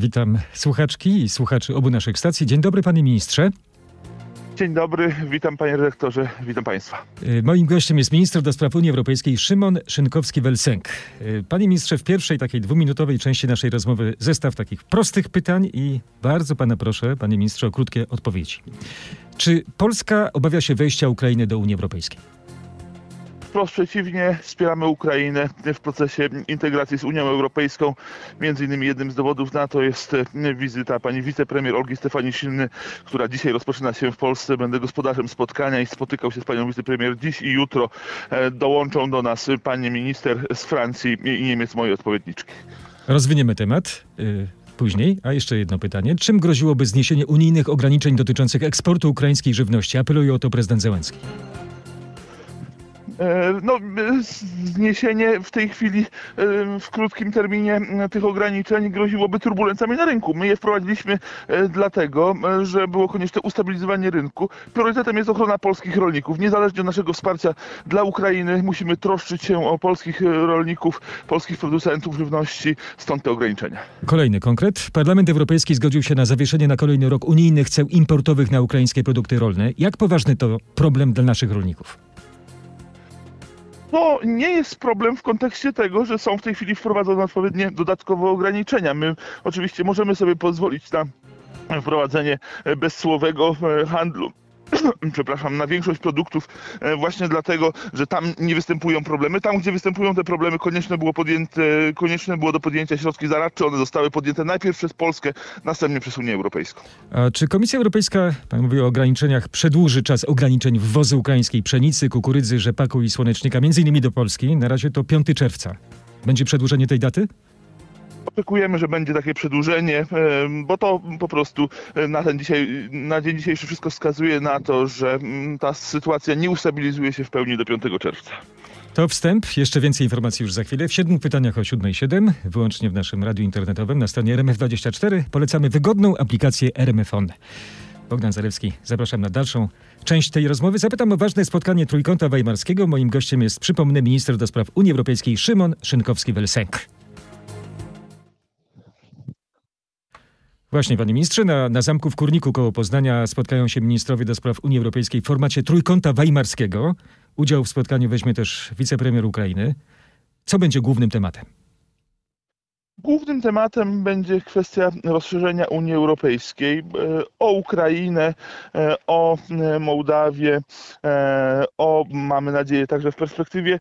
Witam słuchaczki i słuchaczy obu naszych stacji. Dzień dobry, panie ministrze. Dzień dobry, witam panie redaktorze, witam państwa. Y, Moim gościem jest minister do spraw Unii Europejskiej Szymon Szynkowski-Welsenk. Y, Panie ministrze, w pierwszej takiej dwuminutowej części naszej rozmowy zestaw takich prostych pytań i bardzo pana proszę, panie ministrze, o krótkie odpowiedzi. Czy Polska obawia się wejścia Ukrainy do Unii Europejskiej? Wprost przeciwnie, wspieramy Ukrainę w procesie integracji z Unią Europejską. Między innymi jednym z dowodów na to jest e, wizyta pani wicepremier Olgi Stefanisziny, która dzisiaj rozpoczyna się w Polsce. Będę gospodarzem spotkania i spotykał się z panią wicepremier dziś i jutro. E, Dołączą do nas pani minister z Francji i Niemiec, moje odpowiedniczki. Rozwiniemy temat. y, Później, a jeszcze jedno pytanie. Czym groziłoby zniesienie unijnych ograniczeń dotyczących eksportu ukraińskiej żywności? Apeluje o to prezydent Zełenski. E, No, zniesienie w tej chwili w krótkim terminie e, tych ograniczeń groziłoby turbulencjami na rynku. My je wprowadziliśmy e, dlatego, że było konieczne ustabilizowanie rynku. Priorytetem jest ochrona polskich rolników. Niezależnie od naszego wsparcia dla Ukrainy musimy troszczyć się o polskich rolników, polskich producentów żywności, stąd te ograniczenia. Kolejny konkret. Parlament Europejski zgodził się na zawieszenie na kolejny rok unijnych ceł importowych na ukraińskie produkty rolne. Jak poważny to problem dla naszych rolników? To nie jest problem w kontekście tego, że są w tej chwili wprowadzone odpowiednie dodatkowe ograniczenia. My oczywiście możemy sobie pozwolić na wprowadzenie bezsłowego e, handlu. Przepraszam, na większość produktów e, właśnie dlatego, że tam nie występują problemy. Tam, gdzie występują te problemy, konieczne było, podjęte, konieczne było do podjęcia środki zaradcze. One zostały podjęte najpierw przez Polskę, następnie przez Unię Europejską. A czy Komisja Europejska, pan mówi o ograniczeniach, przedłuży czas ograniczeń wwozu ukraińskiej pszenicy, kukurydzy, rzepaku i słonecznika, między innymi do Polski? Na razie to 5 czerwca. Będzie przedłużenie tej daty? Oczekujemy, że będzie takie przedłużenie, bo to po prostu e, na, ten dzisiaj, na dzień dzisiejszy wszystko wskazuje na to, że mm, ta sytuacja nie ustabilizuje się w pełni do 5 czerwca. To wstęp. Jeszcze więcej informacji już za chwilę. W siedmiu pytaniach o 7.07, wyłącznie w naszym radiu internetowym na stronie RMF24 polecamy wygodną aplikację RMF On. Bogdan Zalewski, zapraszam na dalszą część tej rozmowy. Zapytam o ważne spotkanie Trójkąta Weimarskiego. Moim gościem jest, przypomnę, minister do spraw Unii Europejskiej Szymon Szynkowski-Welsenk. Właśnie, panie ministrze, na, na zamku w Kurniku koło Poznania spotkają się ministrowie do spraw Unii Europejskiej w formacie Trójkąta Weimarskiego. Udział w spotkaniu weźmie też wicepremier Ukrainy. Co będzie głównym tematem? Głównym tematem będzie kwestia rozszerzenia Unii Europejskiej e, o Ukrainę, e, o e, Mołdawię, o, mamy nadzieję, także w perspektywie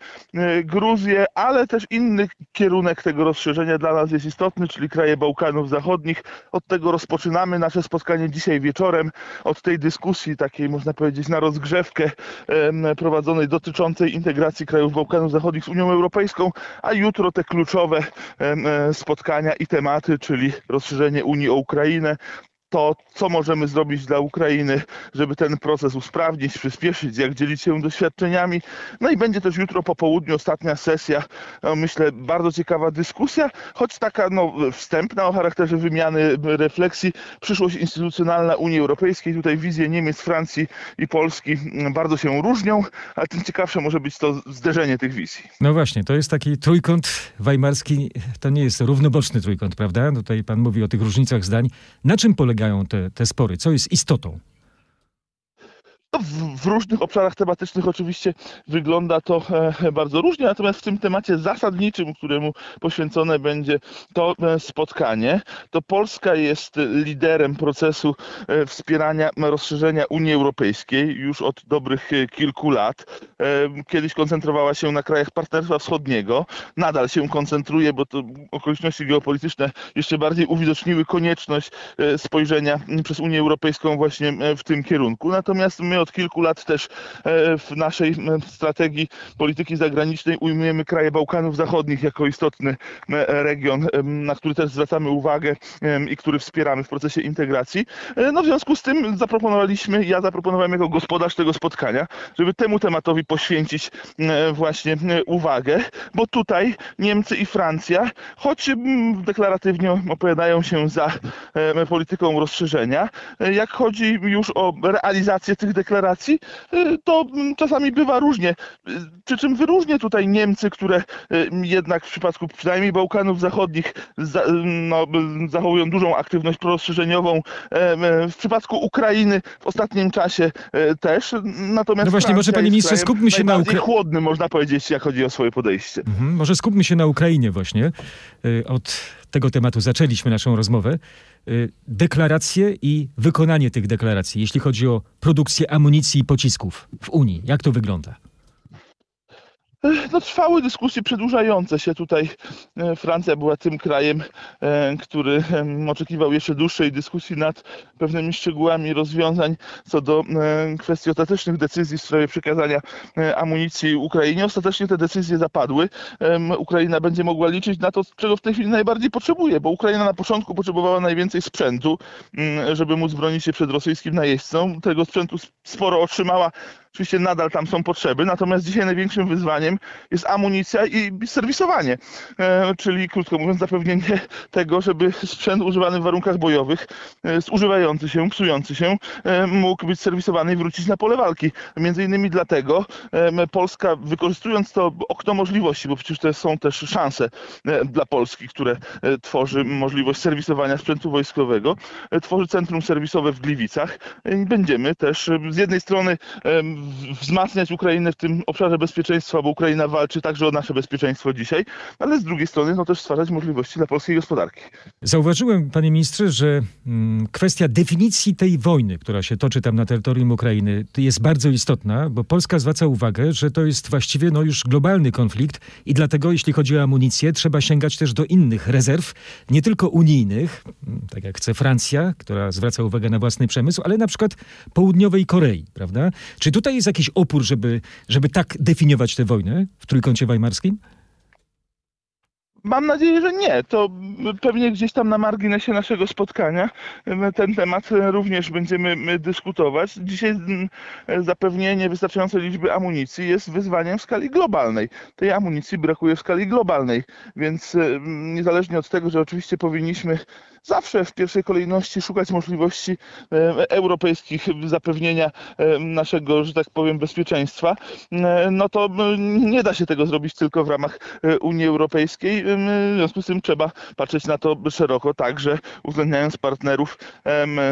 Gruzję, ale też inny kierunek tego rozszerzenia dla nas jest istotny, czyli kraje Bałkanów Zachodnich. Od tego rozpoczynamy nasze spotkanie dzisiaj wieczorem, od tej dyskusji takiej, można powiedzieć, na rozgrzewkę prowadzonej dotyczącej integracji krajów Bałkanów Zachodnich z Unią Europejską, a jutro te kluczowe e, spotkania i tematy, czyli rozszerzenie Unii o Ukrainę, to, co możemy zrobić dla Ukrainy, żeby ten proces usprawnić, przyspieszyć, jak dzielić się doświadczeniami. No i będzie też jutro po południu ostatnia sesja, no, myślę, bardzo ciekawa dyskusja, choć taka no, wstępna o charakterze wymiany refleksji. Przyszłość instytucjonalna Unii Europejskiej, tutaj wizje Niemiec, Francji i Polski mm, bardzo się różnią, ale tym ciekawsze może być to zderzenie tych wizji. No właśnie, to jest taki trójkąt weimarski, to nie jest równoboczny trójkąt, prawda? Tutaj pan mówi o tych różnicach zdań. Na czym polegają te, te spory? Co jest istotą? No, w, różnych obszarach tematycznych oczywiście wygląda to e, bardzo różnie, natomiast w tym temacie zasadniczym, któremu poświęcone będzie to e, spotkanie, to Polska jest liderem procesu e, wspierania rozszerzenia Unii Europejskiej już od dobrych kilku lat. Kiedyś koncentrowała się na krajach Partnerstwa Wschodniego, nadal się koncentruje, bo to okoliczności geopolityczne jeszcze bardziej uwidoczniły konieczność spojrzenia przez Unię Europejską właśnie w tym kierunku. Natomiast my od kilku lat też e, w naszej strategii polityki zagranicznej ujmujemy kraje Bałkanów Zachodnich jako istotny region, na który też zwracamy uwagę i który wspieramy w procesie integracji. E, No w związku z tym zaproponowaliśmy, ja zaproponowałem jako gospodarz tego spotkania, żeby temu tematowi poświęcić właśnie uwagę, bo tutaj Niemcy i Francja, choć deklaratywnie opowiadają się za polityką rozszerzenia, e, jak chodzi już o realizację tych deklaracji, deklaracji, y, to mm, czasami bywa różnie. Y, Przy czym wyróżnię tutaj Niemcy, które y, jednak w przypadku przynajmniej Bałkanów Zachodnich za, no, zachowują dużą aktywność prorozszerzeniową. W przypadku Ukrainy w ostatnim czasie też. Natomiast No właśnie, Francja może, panie ministrze, skupmy się na najbardziej Ukra- chłodnym, można powiedzieć, jak chodzi o swoje podejście. Mhm. Może skupmy się na Ukrainie właśnie. Od tego tematu zaczęliśmy naszą rozmowę. Y, Deklaracje i wykonanie tych deklaracji, jeśli chodzi o produkcję amunicji i pocisków w Unii. Jak to wygląda? No, trwały dyskusje przedłużające się tutaj. E, Francja była tym krajem, e, który oczekiwał jeszcze dłuższej dyskusji nad pewnymi szczegółami rozwiązań co do e, kwestii ostatecznych decyzji w sprawie przekazania amunicji Ukrainie. Ostatecznie te decyzje zapadły. Ukraina będzie mogła liczyć na to, czego w tej chwili najbardziej potrzebuje, bo Ukraina na początku potrzebowała najwięcej sprzętu, mm, żeby móc bronić się przed rosyjskim najeźdźcą. Tego sprzętu sporo otrzymała. Oczywiście nadal tam są potrzeby, natomiast dzisiaj największym wyzwaniem jest amunicja i serwisowanie, e, czyli krótko mówiąc zapewnienie tego, żeby sprzęt używany w warunkach bojowych, e, zużywający się, psujący się, e, mógł być serwisowany i wrócić na pole walki. Między innymi dlatego Polska, wykorzystując to okno możliwości, bo przecież to są też szanse dla Polski, które tworzy możliwość serwisowania sprzętu wojskowego, tworzy centrum serwisowe w Gliwicach i będziemy też z jednej strony wzmacniać Ukrainę w tym obszarze bezpieczeństwa, bo Ukraina walczy także o nasze bezpieczeństwo dzisiaj, ale z drugiej strony no też stwarzać możliwości dla polskiej gospodarki. Zauważyłem, panie ministrze, że mm, kwestia definicji tej wojny, która się toczy tam na terytorium Ukrainy, jest bardzo istotna, bo Polska zwraca uwagę, że to jest właściwie no, już globalny konflikt i dlatego, jeśli chodzi o amunicję, trzeba sięgać też do innych rezerw, nie tylko unijnych, mm, tak jak chce Francja, która zwraca uwagę na własny przemysł, ale na przykład południowej Korei, prawda? Czy tutaj jest jakiś opór, żeby, żeby tak definiować tę wojnę w Trójkącie Weimarskim? Mam nadzieję, że nie. To pewnie gdzieś tam na marginesie naszego spotkania ten temat również będziemy m, dyskutować. Dzisiaj m, e, zapewnienie wystarczającej liczby amunicji jest wyzwaniem w skali globalnej. Tej amunicji brakuje w skali globalnej, więc e, m, niezależnie od tego, że oczywiście powinniśmy zawsze w pierwszej kolejności szukać możliwości europejskich zapewnienia naszego, że tak powiem, bezpieczeństwa, no to nie da się tego zrobić tylko w ramach Unii Europejskiej. W związku z tym trzeba patrzeć na to szeroko, także uwzględniając partnerów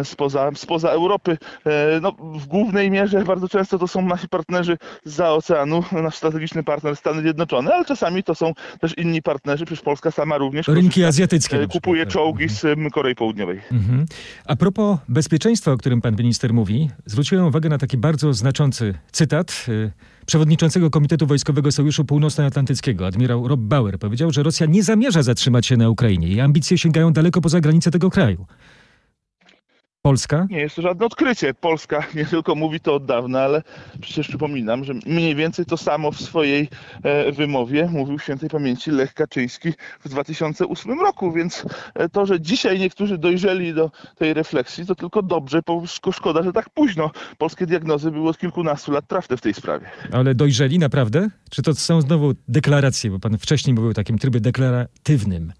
spoza, spoza Europy. E, No, w głównej mierze bardzo często to są nasi partnerzy za oceanu, nasz strategiczny partner Stany Zjednoczone, ale czasami to są też inni partnerzy, przecież Polska sama również Rynki korzysta, azjatyckie. e, przykład, kupuje tak. czołgi Mhm. z Korei Południowej. Mhm. A propos bezpieczeństwa, o którym pan minister mówi, zwróciłem uwagę na taki bardzo znaczący cytat y, przewodniczącego Komitetu Wojskowego Sojuszu Północnoatlantyckiego, admirał Rob Bauer, powiedział, że Rosja nie zamierza zatrzymać się na Ukrainie. Jej ambicje sięgają daleko poza granice tego kraju. Polska? Nie jest to żadne odkrycie. Polska nie tylko mówi to od dawna, ale przecież przypominam, że mniej więcej to samo w swojej e, wymowie mówił świętej pamięci Lech Kaczyński w 2008 roku, więc e, to, że dzisiaj niektórzy dojrzeli do tej refleksji, to tylko dobrze, bo szko- szkoda, że tak późno. Polskie diagnozy były od kilkunastu lat trafne w tej sprawie. Ale dojrzeli naprawdę? Czy to są znowu deklaracje? Bo pan wcześniej mówił o takim trybie deklaratywnym.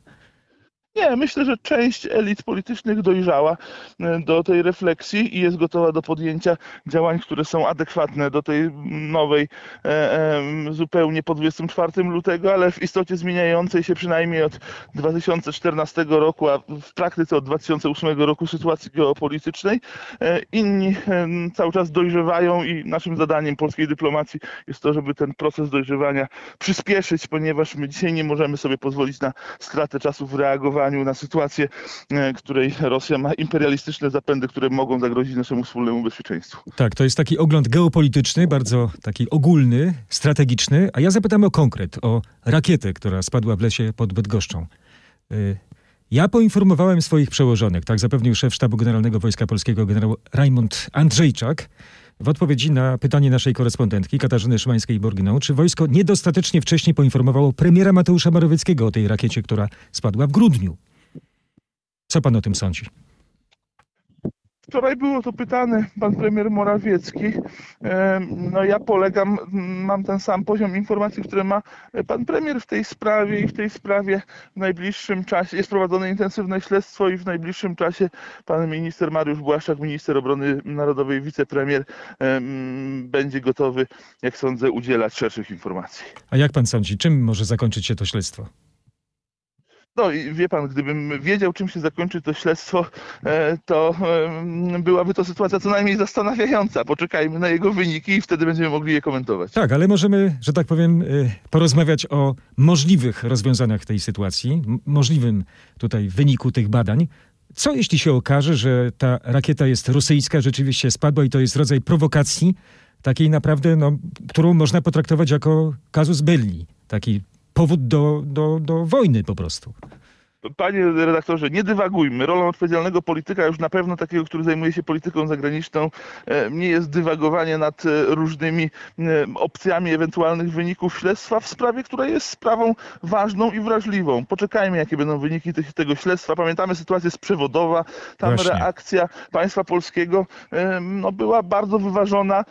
Nie, myślę, że część elit politycznych dojrzała e, do tej refleksji i jest gotowa do podjęcia działań, które są adekwatne do tej nowej, e, zupełnie po 24 lutego, ale w istocie zmieniającej się przynajmniej od 2014 roku, a w praktyce od 2008 roku sytuacji geopolitycznej. E, Inni cały czas dojrzewają i naszym zadaniem polskiej dyplomacji jest to, żeby ten proces dojrzewania przyspieszyć, ponieważ my dzisiaj nie możemy sobie pozwolić na stratę czasu w reagowaniu na sytuację, e, której Rosja ma imperialistyczne zapędy, które mogą zagrozić naszemu wspólnemu bezpieczeństwu. Tak, to jest taki ogląd geopolityczny, bardzo taki ogólny, strategiczny. A ja zapytam o konkret, o rakietę, która spadła w lesie pod Bydgoszczą. Y, Ja poinformowałem swoich przełożonych, tak zapewnił szef Sztabu Generalnego Wojska Polskiego generał Rajmund Andrzejczak, w odpowiedzi na pytanie naszej korespondentki Katarzyny Szymańskiej-Borginą, czy wojsko niedostatecznie wcześniej poinformowało premiera Mateusza Morawieckiego o tej rakiecie, która spadła w grudniu. Co pan o tym sądzi? Wczoraj było to pytany pan premier Morawiecki. No ja polegam, mam ten sam poziom informacji, które ma pan premier w tej sprawie i w tej sprawie w najbliższym czasie jest prowadzone intensywne śledztwo i w najbliższym czasie pan minister Mariusz Błaszczak, minister obrony narodowej, wicepremier będzie gotowy, jak sądzę, udzielać szerszych informacji. A jak pan sądzi, czym może zakończyć się to śledztwo? No i wie pan, gdybym wiedział, czym się zakończy to śledztwo, e, to byłaby to sytuacja co najmniej zastanawiająca. Poczekajmy na jego wyniki i wtedy będziemy mogli je komentować. Tak, ale możemy, że tak powiem, e, porozmawiać o możliwych rozwiązaniach tej sytuacji, możliwym tutaj wyniku tych badań. Co jeśli się okaże, że ta rakieta jest rosyjska, rzeczywiście spadła i to jest rodzaj prowokacji, takiej naprawdę, no, którą można potraktować jako kazus belli, taki powód do, do, do wojny po prostu. Panie redaktorze, nie dywagujmy. Rolą odpowiedzialnego polityka, już na pewno takiego, który zajmuje się polityką zagraniczną, e, nie jest dywagowanie nad e, różnymi e, opcjami ewentualnych wyników śledztwa w sprawie, która jest sprawą ważną i wrażliwą. Poczekajmy, jakie będą wyniki tych, tego śledztwa. Pamiętamy sytuację sprzewodowa. Tam Właśnie. reakcja państwa polskiego no, była bardzo wyważona,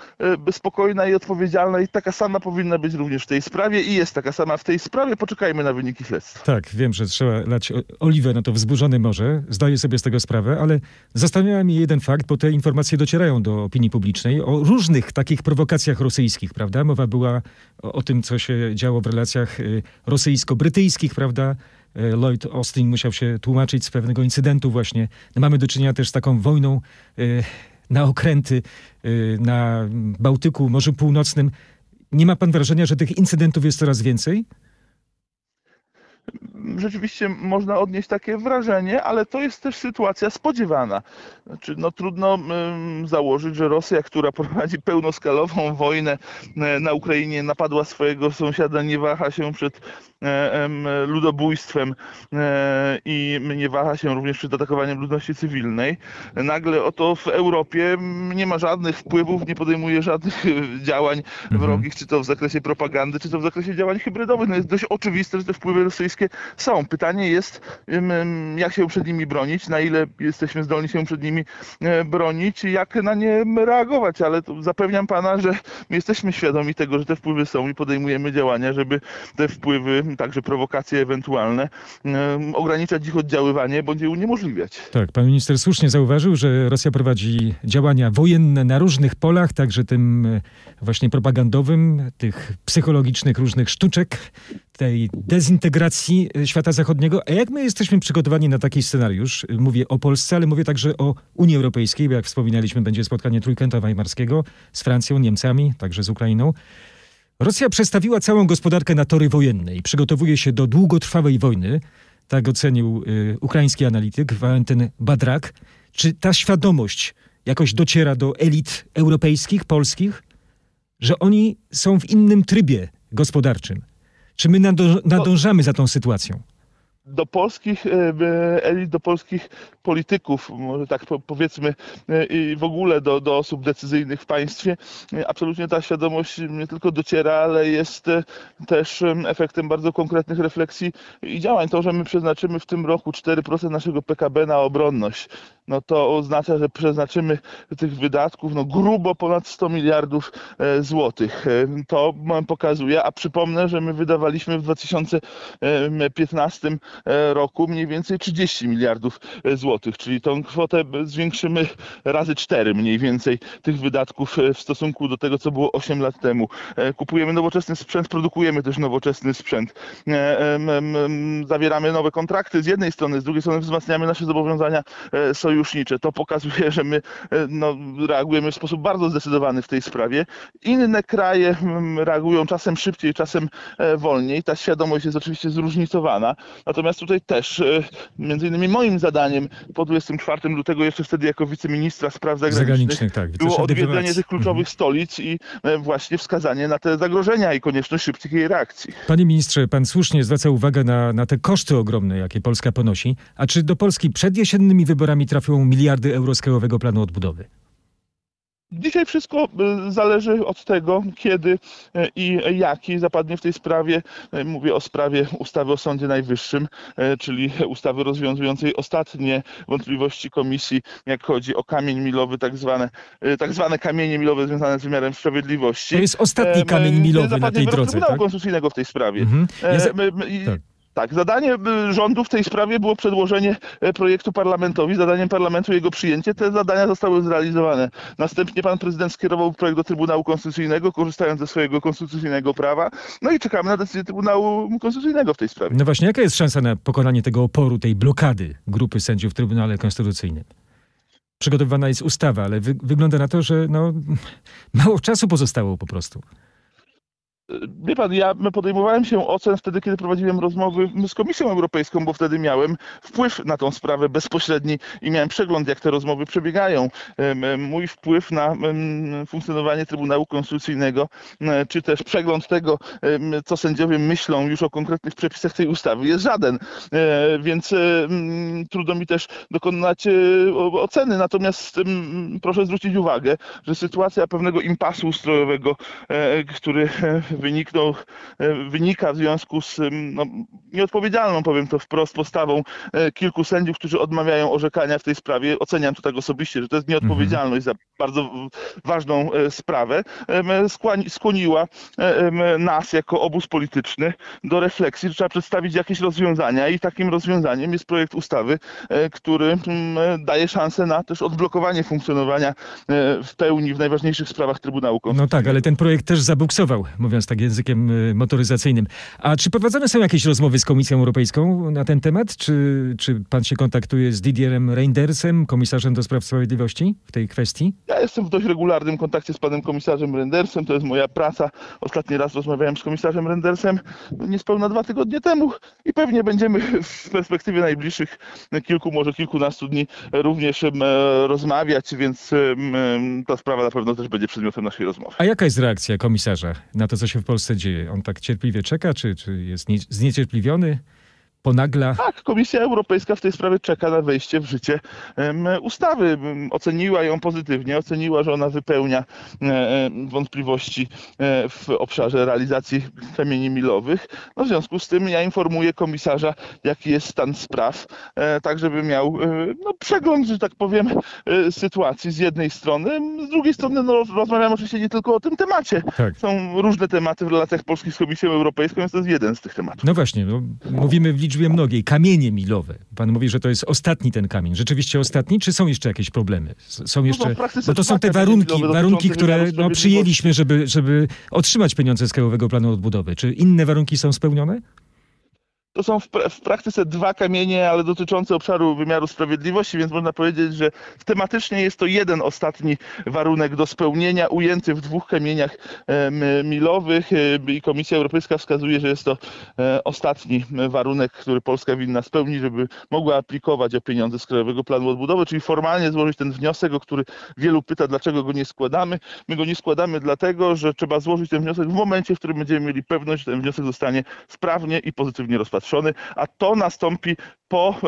spokojna i odpowiedzialna i taka sama powinna być również w tej sprawie i jest taka sama w tej sprawie. Poczekajmy na wyniki śledztwa. Tak, wiem, że trzeba lać oliwę na to wzburzone morze, zdaję sobie z tego sprawę, ale zastanawia mnie jeden fakt, bo te informacje docierają do opinii publicznej o różnych takich prowokacjach rosyjskich, prawda? Mowa była o, o tym, co się działo w relacjach y, rosyjsko-brytyjskich, prawda? Y, Lloyd Austin musiał się tłumaczyć z pewnego incydentu właśnie. No, mamy do czynienia też z taką wojną y, na okręty na Bałtyku, Morzu Północnym. Nie ma pan wrażenia, że tych incydentów jest coraz więcej? Rzeczywiście można odnieść takie wrażenie, ale to jest też sytuacja spodziewana. Znaczy, no, trudno założyć, że Rosja, która prowadzi pełnoskalową wojnę e, na Ukrainie, napadła swojego sąsiada, nie waha się przed e, ludobójstwem e, i nie waha się również przed atakowaniem ludności cywilnej. Nagle oto w Europie nie ma żadnych wpływów, nie podejmuje żadnych działań mhm. wrogich, czy to w zakresie propagandy, czy to w zakresie działań hybrydowych. No jest dość oczywiste, że te wpływy rosyjskie są. Pytanie jest, jak się przed nimi bronić, na ile jesteśmy zdolni się przed nimi e, bronić, jak na nie reagować, ale zapewniam pana, że my jesteśmy świadomi tego, że te wpływy są i podejmujemy działania, żeby te wpływy, także prowokacje ewentualne, ograniczać ich oddziaływanie bądź je uniemożliwiać. Tak, pan minister słusznie zauważył, że Rosja prowadzi działania wojenne na różnych polach, także tym e, właśnie propagandowym, tych psychologicznych różnych sztuczek, tej dezintegracji e, świata zachodniego. A jak my jesteśmy przygotowani na taki scenariusz? Mówię o Polsce, ale mówię także o Unii Europejskiej, bo jak wspominaliśmy, będzie spotkanie Trójkęta Weimarskiego z Francją, Niemcami, także z Ukrainą. Rosja przestawiła całą gospodarkę na tory wojenne i przygotowuje się do długotrwałej wojny. Tak ocenił y, ukraiński analityk Walentyn Badrak. Czy ta świadomość jakoś dociera do elit europejskich, polskich, że oni są w innym trybie gospodarczym? Czy my nadążamy za tą sytuacją? Do polskich e, elit, do polskich polityków, może tak powiedzmy, e, i w ogóle do, do osób decyzyjnych w państwie, e, absolutnie ta świadomość nie tylko dociera, ale jest też efektem bardzo konkretnych refleksji i działań. To, że my przeznaczymy w tym roku 4% naszego PKB na obronność, no to oznacza, że przeznaczymy tych wydatków no grubo ponad 100 miliardów złotych. To pokazuje, a przypomnę, że my wydawaliśmy w 2015 E, roku mniej więcej 30 miliardów e, złotych, czyli tą kwotę zwiększymy razy 4 mniej więcej tych wydatków e, w stosunku do tego, co było 8 lat temu. Kupujemy nowoczesny sprzęt, produkujemy też nowoczesny sprzęt. Zawieramy nowe kontrakty z jednej strony, z drugiej strony wzmacniamy nasze zobowiązania sojusznicze. To pokazuje, że my no, reagujemy w sposób bardzo zdecydowany w tej sprawie. Inne kraje reagują czasem szybciej, czasem wolniej. Ta świadomość jest oczywiście zróżnicowana. Natomiast Natomiast tutaj też, e, między innymi moim zadaniem po 24 lutego, jeszcze wtedy jako wiceministra spraw zagranicznych, zagranicznych tak, było odwiedzenie tych kluczowych mhm. stolic i e, właśnie wskazanie na te zagrożenia i konieczność szybkich jej reakcji. Panie ministrze, pan słusznie zwraca uwagę na, na te koszty ogromne, jakie Polska ponosi. A czy do Polski przed jesiennymi wyborami trafią miliardy euro z Krajowego Planu Odbudowy? Dzisiaj wszystko y, zależy od tego, kiedy y, i jaki zapadnie w tej sprawie. Y, mówię o sprawie ustawy o Sądzie Najwyższym, czyli ustawy rozwiązującej ostatnie wątpliwości komisji, jak chodzi o kamień milowy, tak zwane, tak zwane kamienie milowe związane z wymiarem sprawiedliwości. To jest ostatni kamień milowy na tej drodze. Trybunału tak? Konstytucyjnego w tej sprawie. Mhm. Ja za... tak. Tak, zadanie y, rządu w tej sprawie było przedłożenie e, projektu parlamentowi, zadaniem parlamentu jego przyjęcie. Te zadania zostały zrealizowane. Następnie pan prezydent skierował projekt do Trybunału Konstytucyjnego, korzystając ze swojego konstytucyjnego prawa. No i czekamy na decyzję Trybunału Konstytucyjnego w tej sprawie. No właśnie, jaka jest szansa na pokonanie tego oporu, tej blokady grupy sędziów w Trybunale Konstytucyjnym? Przygotowywana jest ustawa, ale wy wygląda na to, że no, mało czasu pozostało po prostu. Wie pan, ja podejmowałem się ocen wtedy, kiedy prowadziłem rozmowy z Komisją Europejską, bo wtedy miałem wpływ na tą sprawę bezpośredni i miałem przegląd, jak te rozmowy przebiegają. Mój wpływ na funkcjonowanie Trybunału Konstytucyjnego, czy też przegląd tego, co sędziowie myślą już o konkretnych przepisach tej ustawy, jest żaden. E, więc trudno mi też dokonać e, oceny. Natomiast proszę zwrócić uwagę, że sytuacja pewnego impasu ustrojowego, e, który wyniknął, e, wynika w związku z no, nieodpowiedzialną, powiem to wprost, postawą e, kilku sędziów, którzy odmawiają orzekania w tej sprawie. Oceniam to tak osobiście, że to jest nieodpowiedzialność za bardzo ważną e, sprawę. Skłoniła nas jako obóz polityczny do refleksji, że trzeba przedstawić jakieś rozwiązania i takim rozwiązaniem jest projekt ustawy, który daje szansę na też odblokowanie funkcjonowania w pełni w najważniejszych sprawach Trybunału Konstytucyjnego. No tak, ale ten projekt też zabunksował, mówiąc tak językiem y, motoryzacyjnym. A czy prowadzone są jakieś rozmowy z Komisją Europejską na ten temat? Czy, czy pan się kontaktuje z Didierem Reindersem, komisarzem do spraw sprawiedliwości w tej kwestii? Ja jestem w dość regularnym kontakcie z panem komisarzem Reindersem, to jest moja praca. Ostatni raz rozmawiałem z komisarzem Reindersem niespełna dwa tygodnie temu i pewnie będziemy w perspektywie najbliższych kilku, może kilkunastu dni również rozmawiać, więc ta sprawa na pewno też będzie przedmiotem naszej rozmowy. A jaka jest reakcja komisarza na to, co się się w Polsce dzieje? On tak cierpliwie czeka, czy, czy jest nie, zniecierpliwiony? Ponagla. Tak, Komisja Europejska w tej sprawie czeka na wejście w życie ustawy. Oceniła ją pozytywnie, oceniła, że ona wypełnia e, wątpliwości e, w obszarze realizacji kamieni milowych. No, w związku z tym ja informuję komisarza, jaki jest stan spraw, e, tak żeby miał no, przegląd, że tak powiem, sytuacji z jednej strony. Z drugiej strony no, rozmawiamy oczywiście nie tylko o tym temacie. Tak. Są różne tematy w relacjach polskich z Komisją Europejską, więc to jest jeden z tych tematów. No właśnie, no, mówimy w liczbie liczbie mnogiej, kamienie milowe. Pan mówi, że to jest ostatni ten kamień. Rzeczywiście ostatni, czy są jeszcze jakieś problemy? Są no jeszcze, bo to są te warunki, warunki które no, przyjęliśmy, żeby, żeby otrzymać pieniądze z Krajowego Planu Odbudowy. Czy inne warunki są spełnione? To są w, w, praktyce dwa kamienie, ale dotyczące obszaru wymiaru sprawiedliwości, więc można powiedzieć, że tematycznie jest to jeden ostatni warunek do spełnienia, ujęty w dwóch kamieniach milowych i Komisja Europejska wskazuje, że jest to e, ostatni warunek, który Polska winna spełnić, żeby mogła aplikować o pieniądze z Krajowego Planu Odbudowy, czyli formalnie złożyć ten wniosek, o który wielu pyta, dlaczego go nie składamy. My go nie składamy dlatego, że trzeba złożyć ten wniosek w momencie, w którym będziemy mieli pewność, że ten wniosek zostanie sprawnie i pozytywnie rozpatrzony a to nastąpi po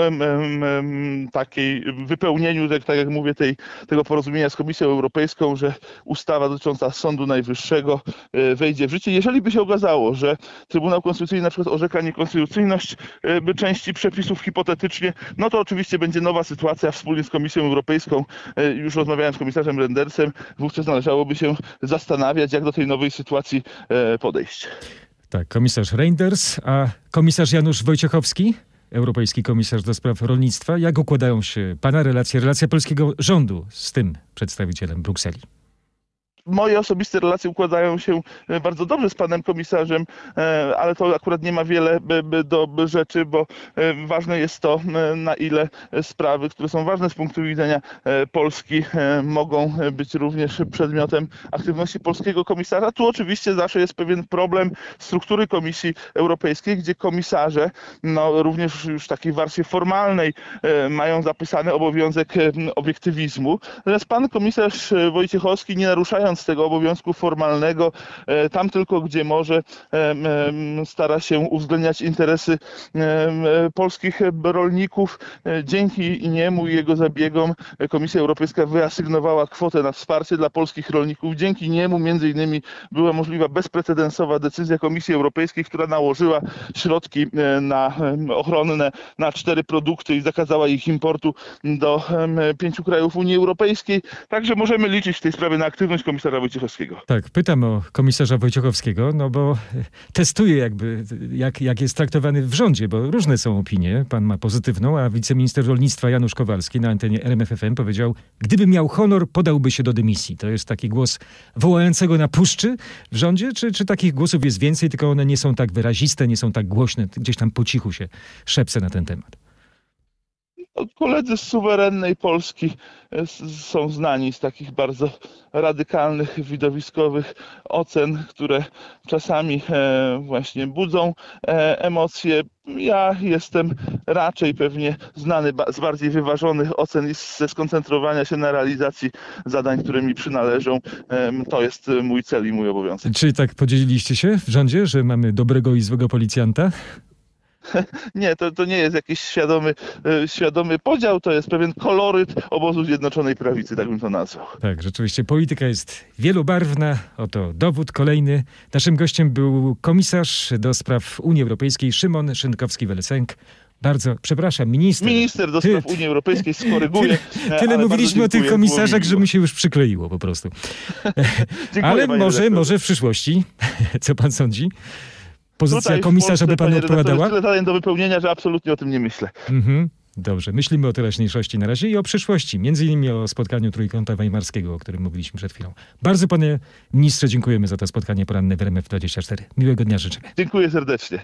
takiej wypełnieniu, tak, tak jak mówię, tej, tego porozumienia z Komisją Europejską, że ustawa dotycząca Sądu Najwyższego e, wejdzie w życie. Jeżeli by się okazało, że Trybunał Konstytucyjny na przykład orzeka niekonstytucyjność e, części przepisów hipotetycznie, no to oczywiście będzie nowa sytuacja wspólnie z Komisją Europejską. E, już rozmawiałem z komisarzem Rendersem, wówczas należałoby się zastanawiać, jak do tej nowej sytuacji podejść. Tak, komisarz Reinders, a komisarz Janusz Wojciechowski, europejski komisarz do spraw rolnictwa. Jak układają się pana relacje, relacja polskiego rządu z tym przedstawicielem Brukseli? Moje osobiste relacje układają się e, bardzo dobrze z panem komisarzem, e, ale to akurat nie ma wiele do rzeczy, bo e, ważne jest to, na ile sprawy, które są ważne z punktu widzenia Polski, mogą być również przedmiotem aktywności polskiego komisarza. Tu oczywiście zawsze jest pewien problem struktury Komisji Europejskiej, gdzie komisarze, no również już w takiej warstwie formalnej, mają zapisany obowiązek obiektywizmu. Natomiast pan komisarz Wojciechowski, nie naruszając z tego obowiązku formalnego, e, tam tylko gdzie może, em, em, stara się uwzględniać interesy e, polskich rolników. E, Dzięki niemu i jego zabiegom e, Komisja Europejska wyasygnowała kwotę na wsparcie dla polskich rolników. Dzięki niemu między innymi była możliwa bezprecedensowa decyzja Komisji Europejskiej, która nałożyła środki e, na ochronne na cztery produkty i zakazała ich importu do pięciu krajów Unii Europejskiej. Także możemy liczyć w tej sprawie na aktywność komisarza Wojciechowskiego. Tak, pytam o komisarza Wojciechowskiego, no bo testuje jakby, jak, jak jest traktowany w rządzie, bo różne są opinie. Pan ma pozytywną, a wiceminister rolnictwa Janusz Kowalski na antenie RMFFM powiedział, gdyby miał honor, podałby się do dymisji. To jest taki głos wołającego na puszczy w rządzie, czy, czy takich głosów jest więcej, tylko one nie są tak wyraziste, nie są tak głośne, gdzieś tam po cichu się szepce na ten temat. Koledzy z suwerennej Polski e, są znani z takich bardzo radykalnych, widowiskowych ocen, które czasami e, właśnie budzą e, emocje. Ja jestem raczej pewnie znany z bardziej wyważonych ocen i ze skoncentrowania się na realizacji zadań, które mi przynależą. To jest mój cel i mój obowiązek. Czy tak podzieliliście się w rządzie, że mamy dobrego i złego policjanta? Nie, to, to nie jest jakiś świadomy, e, świadomy podział, to jest pewien koloryt obozu Zjednoczonej Prawicy, tak bym to nazwał. Tak, rzeczywiście polityka jest wielobarwna. Oto dowód kolejny. Naszym gościem był komisarz do spraw Unii Europejskiej Szymon Szynkowski-Welesenk. Bardzo przepraszam, minister. Minister do spraw Unii Europejskiej skoryguje. Tyle mówiliśmy o tych komisarzach, że mi się już przykleiło po prostu. Ale może, może w przyszłości, co pan sądzi? Pozycja Tutaj w komisarza by Polsce, panu panie redaktorze, odpowiadała? Tyle zadań do wypełnienia, że absolutnie o tym nie myślę. Mhm. Dobrze, myślimy o teraźniejszości na razie i o przyszłości, między innymi o spotkaniu Trójkąta Weimarskiego, o którym mówiliśmy przed chwilą. Bardzo panie ministrze dziękujemy za to spotkanie poranne w RMF24. Miłego dnia życzymy. Dziękuję serdecznie.